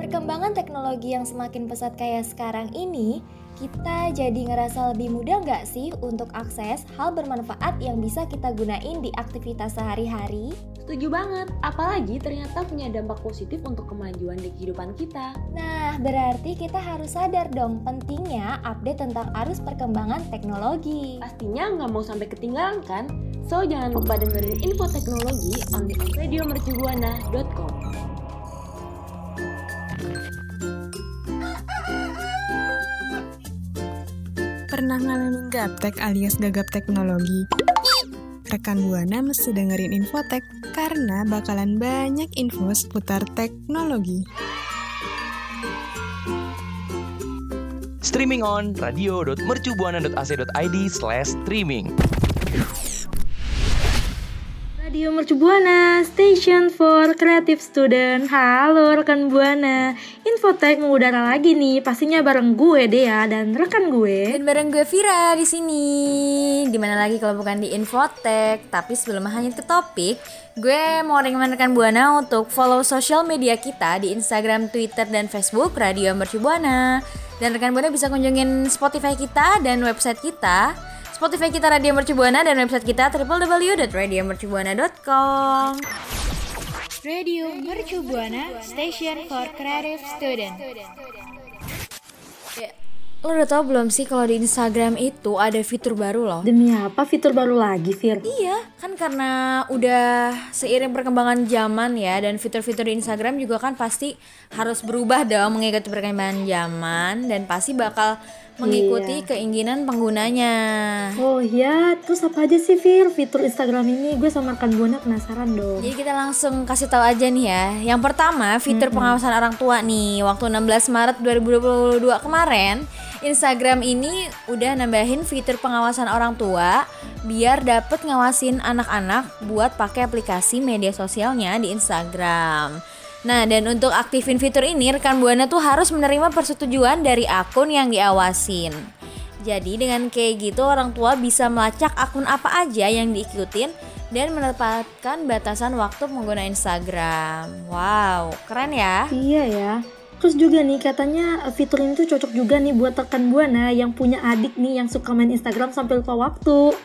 Perkembangan teknologi yang semakin pesat kayak sekarang ini, kita jadi ngerasa lebih mudah nggak sih untuk akses hal bermanfaat yang bisa kita gunain di aktivitas sehari-hari? Setuju banget, apalagi ternyata punya dampak positif untuk kemajuan di kehidupan kita. Nah, berarti kita harus sadar dong pentingnya update tentang arus perkembangan teknologi. Pastinya nggak mau sampai ketinggalan kan? So, jangan lupa dengerin info teknologi on the radiomercubuana.com. Pernah ngalamin gaptek alias gagap teknologi? Rekan Buana mesti dengerin Infotek karena bakalan banyak info seputar teknologi. Streaming on radio.mercubuana.ac.id slash streaming. Radio Mercu Buana, Station for Creative Student. Halo rekan Buana, Infotek mengudara lagi nih, pastinya bareng gue Dea dan rekan gue. Dan bareng gue Vira di sini. Di mana lagi kalau bukan di Infotek. Tapi sebelum hanya ke topik, gue mau rekomend rekan Buana untuk follow sosial media kita di Instagram, Twitter, dan Facebook Radio Mercu Buana. Dan rekan Buana bisa kunjungin Spotify kita dan website kita Spotify kita Radio Mercu Buana dan website kita www.radiomercubuana.com. Radio Mercu Buana, Station for Creative Student. Ya, lo udah tau belum sih kalau di Instagram itu ada fitur baru loh? Demi apa fitur baru lagi, Fir? Iya, kan karena udah seiring perkembangan zaman ya dan fitur-fitur di Instagram juga kan pasti harus berubah dong mengikuti perkembangan zaman dan pasti bakal mengikuti Iya. keinginan penggunanya. Oh iya, terus apa aja sih Fir fitur Instagram ini? Gue sama rekan Buana penasaran dong. Jadi kita langsung kasih tahu aja nih ya. Yang pertama, fitur pengawasan orang tua nih. Waktu 16 Maret 2022 kemarin, Instagram ini udah nambahin fitur pengawasan orang tua biar dapet ngawasin anak-anak buat pakai aplikasi media sosialnya di Instagram. Nah, dan untuk aktifin fitur ini, rekan Buana tuh harus menerima persetujuan dari akun yang diawasin. Jadi dengan kayak gitu orang tua bisa melacak akun apa aja yang diikutin dan menetapkan batasan waktu pengguna Instagram. Wow, keren ya. Iya ya. Terus juga nih katanya fitur ini tuh cocok juga nih buat rekan Buana yang punya adik nih yang suka main Instagram sampai lupa waktu.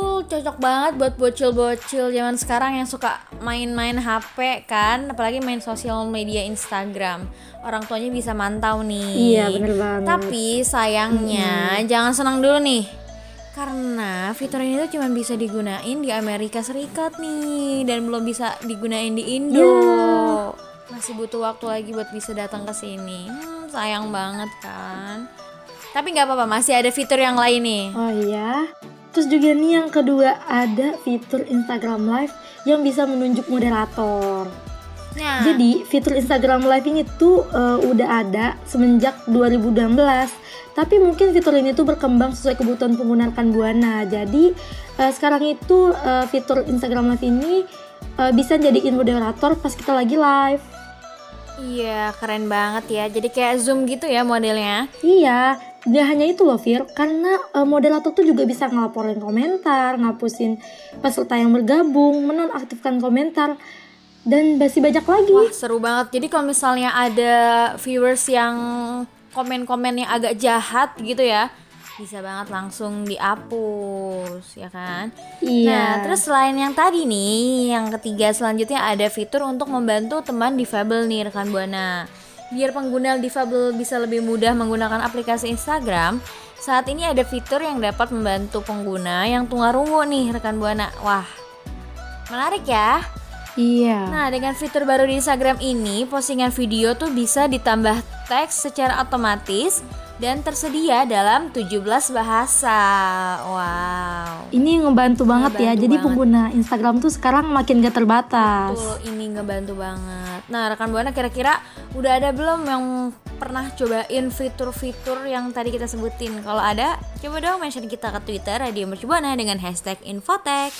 Betul, cocok banget buat bocil-bocil zaman sekarang yang suka main-main HP kan, apalagi main sosial media Instagram. Orang tuanya bisa mantau nih. Iya, bener banget. Tapi sayangnya jangan senang dulu nih. Karena fitur ini tuh cuma bisa digunain di Amerika Serikat nih dan belum bisa digunain di Indo. Iya. Masih butuh waktu lagi buat bisa datang ke sini. Hmm, sayang banget kan. Tapi nggak apa-apa, masih ada fitur yang lain nih. Oh iya. Terus juga nih yang kedua ada fitur Instagram Live yang bisa menunjuk moderator. Nah, Jadi fitur Instagram Live ini tuh eh, udah ada semenjak 2016. Tapi mungkin fitur ini tuh berkembang sesuai kebutuhan pengguna rekan Buana. Jadi eh, sekarang itu eh, fitur Instagram Live ini eh, bisa jadiin moderator pas kita lagi live. Iya, keren banget ya. Jadi kayak Zoom gitu ya modelnya. Iya, gak hanya itu loh Fir, karena eh, moderator tuh juga bisa ngelaporin komentar, ngapusin peserta yang bergabung, menonaktifkan komentar, dan masih banyak lagi. Wah, seru banget. Jadi kalau misalnya ada viewers yang komen-komen yang agak jahat gitu ya, bisa banget langsung dihapus, ya kan? Iya. Nah, terus selain yang tadi nih, yang ketiga selanjutnya ada fitur untuk membantu teman difabel nih rekan Buana. Biar pengguna difabel bisa lebih mudah menggunakan aplikasi Instagram, saat ini ada fitur yang dapat membantu pengguna yang tunarungu nih rekan Buana. Wah, menarik ya. Iya. Nah, dengan fitur baru di Instagram ini, postingan video tuh bisa ditambah teks secara otomatis dan tersedia dalam 17 bahasa. Wow. Ini ngebantu banget ya. Ngebantu Jadi banget. pengguna Instagram tuh sekarang makin gak terbatas. Betul, ini ngebantu banget. Nah, rekan Buana kira-kira udah ada belum yang pernah cobain fitur-fitur yang tadi kita sebutin? Kalau ada, coba dong mention kita ke Twitter Radio Mercu Buana dengan hashtag Infotek.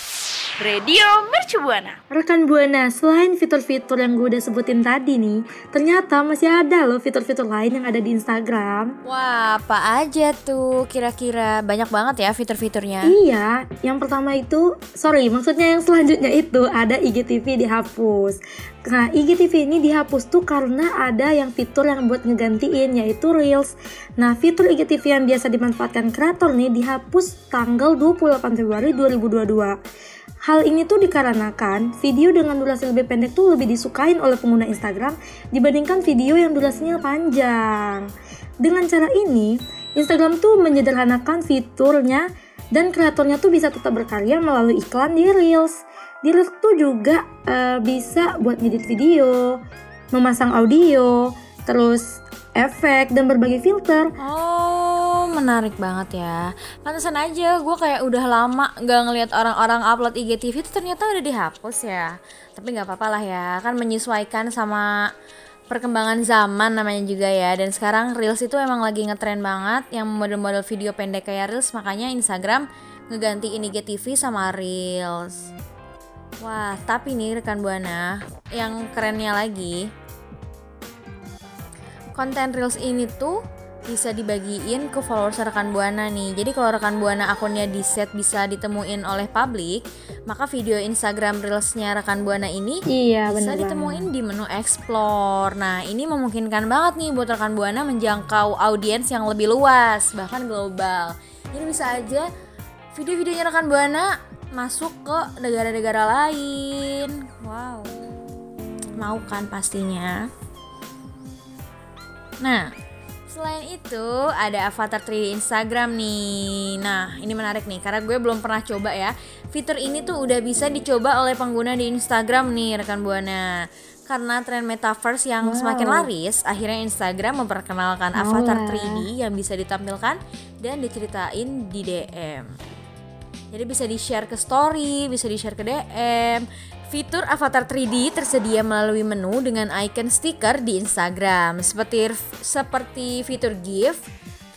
Radio Mercu Buana. Rekan Buana, selain fitur-fitur yang gue udah sebutin tadi nih, ternyata masih ada loh fitur-fitur lain yang ada di Instagram. Wah, apa aja tuh kira-kira? Banyak banget ya fitur-fiturnya. Iya, yang pertama itu, sorry, maksudnya yang selanjutnya itu ada IGTV dihapus. Nah, IGTV ini dihapus tuh karena ada yang fitur yang buat ngegantiin yaitu Reels. Nah, fitur IGTV yang biasa dimanfaatkan kreator nih dihapus tanggal 28 Februari 2022. Hal ini tuh dikarenakan video dengan durasi lebih pendek tuh lebih disukain oleh pengguna Instagram dibandingkan video yang durasinya panjang. Dengan cara ini, Instagram tuh menyederhanakan fiturnya dan kreatornya tuh bisa tetap berkarya melalui iklan di Reels. Di Reels tuh juga uh, bisa buat ngedit video, memasang audio, terus efek dan berbagai filter. Oh, menarik banget ya. Pantesan aja gue kayak udah lama gak ngeliat orang-orang upload IGTV itu ternyata udah dihapus ya. Tapi nggak apa-apa lah ya, kan menyesuaikan sama perkembangan zaman namanya juga ya. Dan sekarang Reels itu emang lagi ngetren banget yang model-model video pendek kayak Reels, makanya Instagram ngegantiin IGTV sama Reels. Wah, tapi nih rekan Buana, yang kerennya lagi, konten reels ini tuh bisa dibagiin ke followers rekan buana nih. Jadi kalau rekan buana akunnya di set bisa ditemuin oleh publik, maka video Instagram reelsnya rekan buana ini iya, bisa ditemuin di menu explore. Nah ini memungkinkan banget nih buat rekan buana menjangkau audiens yang lebih luas, bahkan global. Jadi bisa aja video-videonya rekan buana masuk ke negara-negara lain. Wow, mau kan pastinya. Nah, selain itu ada avatar 3D Instagram nih. Nah, ini menarik nih karena gue belum pernah coba ya. Fitur ini tuh udah bisa dicoba oleh pengguna di Instagram nih rekan Buana. Karena tren metaverse yang wow. semakin laris, akhirnya Instagram memperkenalkan oh, avatar 3D yang bisa ditampilkan dan diceritain di DM. Jadi bisa di-share ke story, bisa di-share ke DM, Fitur avatar 3D tersedia melalui menu dengan icon stiker di Instagram seperti seperti fitur GIF,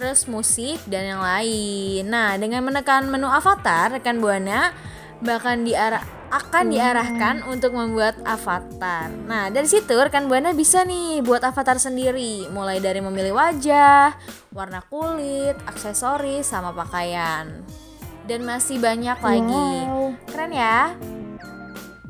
terus musik dan yang lain. Nah, dengan menekan menu avatar, rekan Buana bahkan diarah akan diarahkan untuk membuat avatar. Nah, dari situ rekan Buana bisa nih buat avatar sendiri, mulai dari memilih wajah, warna kulit, aksesoris, sama pakaian. Dan masih banyak lagi. Keren ya?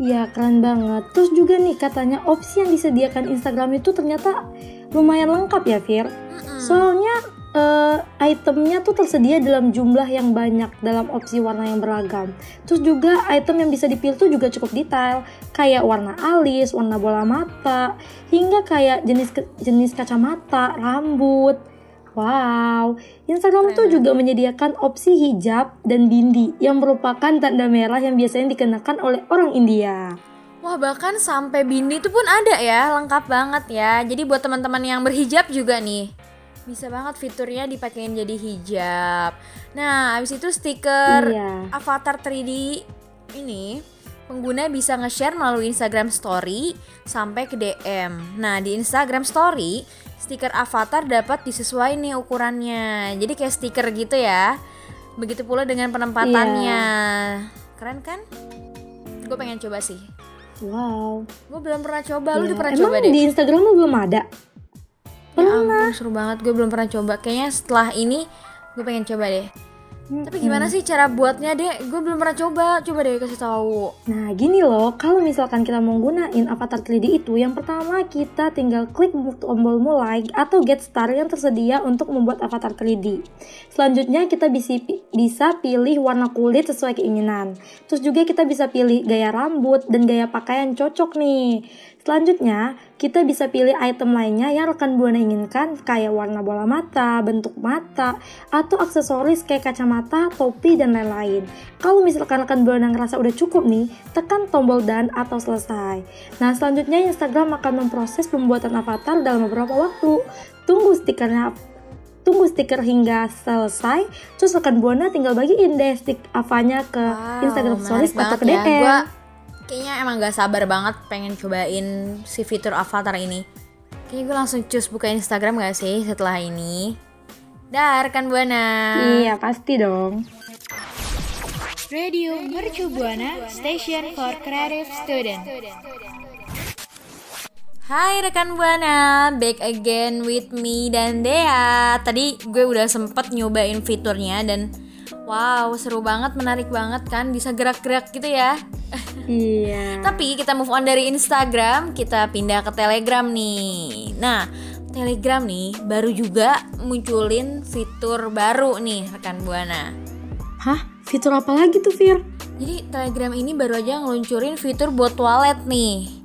Iya keren banget. Terus juga nih katanya opsi yang disediakan Instagram itu ternyata lumayan lengkap ya Fir. Soalnya uh, itemnya tuh tersedia dalam jumlah yang banyak dalam opsi warna yang beragam. Terus juga item yang bisa dipilih tuh juga cukup detail, kayak warna alis, warna bola mata, hingga kayak jenis jenis kacamata, rambut. Wow, Instagram tuh juga menyediakan opsi hijab dan bindi yang merupakan tanda merah yang biasanya dikenakan oleh orang India. Wah bahkan sampai bindi itu pun ada ya, lengkap banget ya. Jadi buat teman-teman yang berhijab juga nih, bisa banget fiturnya dipakein jadi hijab. Nah, habis itu stiker iya. avatar 3D ini pengguna bisa nge-share melalui Instagram Story sampai ke DM. Nah, di Instagram Story stiker avatar dapat disesuaikan nih ukurannya. Jadi kayak stiker gitu ya. Begitu pula dengan penempatannya. Yeah. Keren kan? Gue pengen coba sih. Wow. Gue belum pernah coba. Yeah. Lu udah pernah Emang coba deh? di Instagram lu belum ada? Ya ampun, seru banget. Gue belum pernah coba. Kayaknya setelah ini gue pengen coba deh. Tapi gimana sih cara buatnya deh? Gue belum pernah coba. Coba deh kasih tahu. Nah gini loh, kalau misalkan kita mau gunain avatar 3D itu, yang pertama kita tinggal klik tombol mulai atau get start yang tersedia untuk membuat avatar 3D. Selanjutnya kita bisa pilih warna kulit sesuai keinginan. Terus juga kita bisa pilih gaya rambut dan gaya pakaian cocok nih. Selanjutnya, kita bisa pilih item lainnya yang rekan Buana inginkan kayak warna bola mata, bentuk mata, atau aksesoris kayak kacamata, topi, dan lain-lain. Kalau misalkan rekan Buana ngerasa udah cukup nih, tekan tombol dan atau selesai. Nah, selanjutnya Instagram akan memproses pembuatan avatar dalam beberapa waktu. Tunggu stikernya tunggu stiker hingga selesai terus rekan buana tinggal bagiin deh stick avanya ke wow, Instagram Stories atau ke DM. Ya. Gua kayaknya emang gak sabar banget pengen cobain si fitur avatar ini. Kayaknya gue langsung cus buka Instagram gak sih setelah ini? Dar kan Buana. Iya pasti dong. Radio Mercu Buana Station for Creative Student. Hai rekan Buana, back again with me dan Dea. Tadi gue udah sempet nyobain fiturnya dan wow seru banget, menarik banget kan, bisa gerak-gerak gitu ya. Iya. Tapi kita move on dari Instagram, kita pindah ke Telegram nih. Nah, Telegram nih baru juga munculin fitur baru nih rekan Buana. Hah? Fitur apa lagi tuh, Fir? Jadi Telegram ini baru aja ngeluncurin fitur buat wallet nih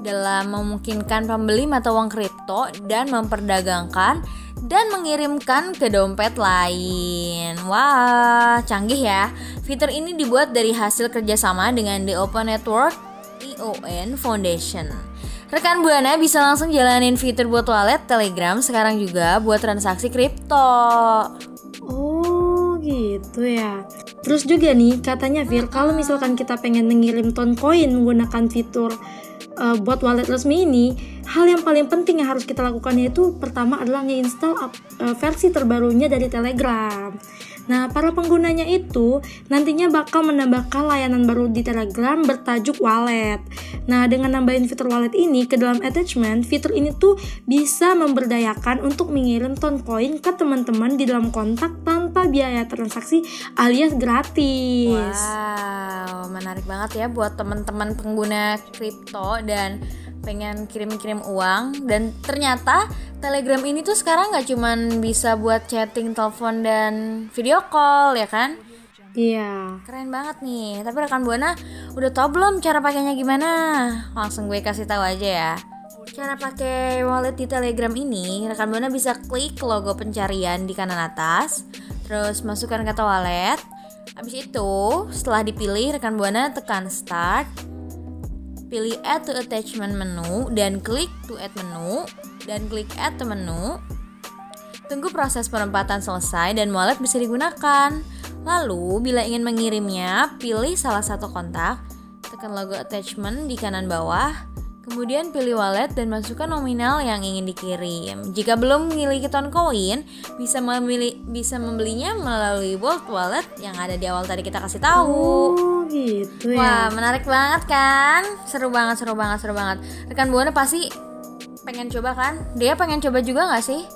dalam memungkinkan pembeli mata uang kripto dan memperdagangkan dan mengirimkan ke dompet lain. Wah, canggih ya. Fitur ini dibuat dari hasil kerjasama dengan The Open Network EON Foundation. Rekan Buana bisa langsung jalanin fitur buat wallet Telegram sekarang juga buat transaksi kripto. Oh, gitu ya. Terus juga nih, katanya Fir, kalau misalkan kita pengen mengirim ton koin menggunakan fitur uh, buat wallet resmi ini, hal yang paling penting yang harus kita lakukan yaitu pertama adalah nge-install uh, versi terbarunya dari Telegram. Nah, para penggunanya itu nantinya bakal menambahkan layanan baru di Telegram bertajuk wallet. Nah, dengan nambahin fitur wallet ini ke dalam attachment, fitur ini tuh bisa memberdayakan untuk mengirim ton koin ke teman-teman di dalam kontak tanpa biaya transaksi alias gratis. Menarik banget ya buat teman-teman pengguna kripto dan pengen kirim-kirim uang dan ternyata Telegram ini tuh sekarang nggak cuman bisa buat chatting, telepon dan video call ya kan? Iya. Keren banget nih. Tapi rekan Buana udah tau belum cara pakainya gimana? Langsung gue kasih tahu aja ya. Cara pakai wallet di Telegram ini, rekan Buana bisa klik logo pencarian di kanan atas, terus masukkan kata wallet. Habis itu, setelah dipilih, rekan Buana tekan start, pilih add to attachment menu dan klik to add menu dan klik add to menu. Tunggu proses penempatan selesai dan wallet bisa digunakan. Lalu, bila ingin mengirimnya, pilih salah satu kontak, tekan logo attachment di kanan bawah, kemudian pilih wallet dan masukkan nominal yang ingin dikirim. Jika belum memiliki ton koin, bisa memilih bisa membelinya melalui Bolt Wallet yang ada di awal tadi kita kasih tahu. Oh, gitu Wah, ya. menarik banget kan? Seru banget, seru banget, seru banget. Rekan Buana pasti pengen coba kan? Dia pengen coba juga nggak sih?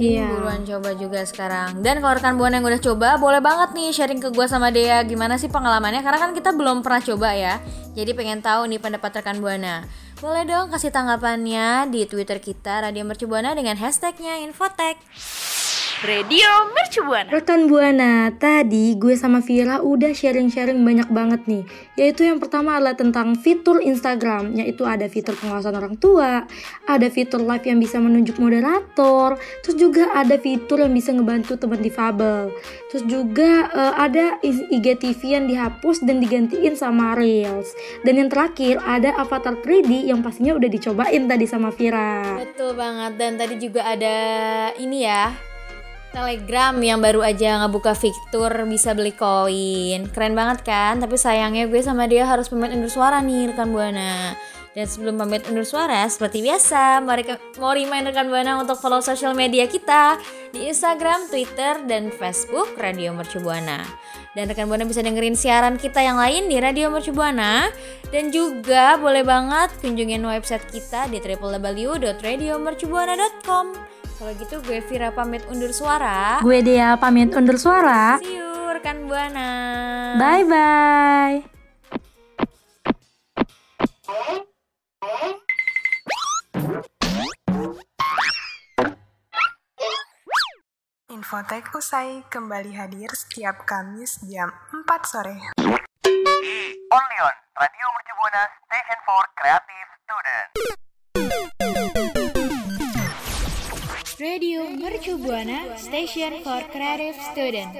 Iya. buruan coba juga sekarang. Dan kalau rekan Buana yang udah coba, boleh banget nih sharing ke gua sama Dea gimana sih pengalamannya karena kan kita belum pernah coba ya. Jadi pengen tahu nih pendapat rekan Buana. Boleh dong kasih tanggapannya di Twitter kita Radio Mercu Buana dengan hashtagnya Infotek. Radio Mercu Buana. Rekan Buana, tadi gue sama Vira udah sharing-sharing banyak banget nih. Yaitu yang pertama adalah tentang fitur Instagram, yaitu ada fitur pengawasan orang tua, ada fitur live yang bisa menunjuk moderator, terus juga ada fitur yang bisa ngebantu teman difabel. Terus juga eh, ada IGTV yang dihapus dan digantiin sama Reels. Dan yang terakhir ada avatar 3D yang pastinya udah dicobain tadi sama Vira. Betul banget dan tadi juga ada ini ya Telegram yang baru aja ngebuka fitur bisa beli koin. Keren banget kan? Tapi sayangnya gue sama dia harus pamit undur suara nih rekan Buana. Dan sebelum pamit undur suara seperti biasa Mau, reka- mau remind rekan Buana untuk follow sosial media kita Di Instagram, Twitter, dan Facebook Radio Mercu Buana. Dan rekan Buana bisa dengerin siaran kita yang lain di Radio Mercu Buana. Dan juga boleh banget kunjungin website kita di www.radiomercubuana.com kalau gitu gue Vira pamit undur suara. Gue Dea pamit undur suara. See you rekan Buana. Bye bye. Infotek usai kembali hadir setiap Kamis jam 4 sore. Buana Station for Creative Student.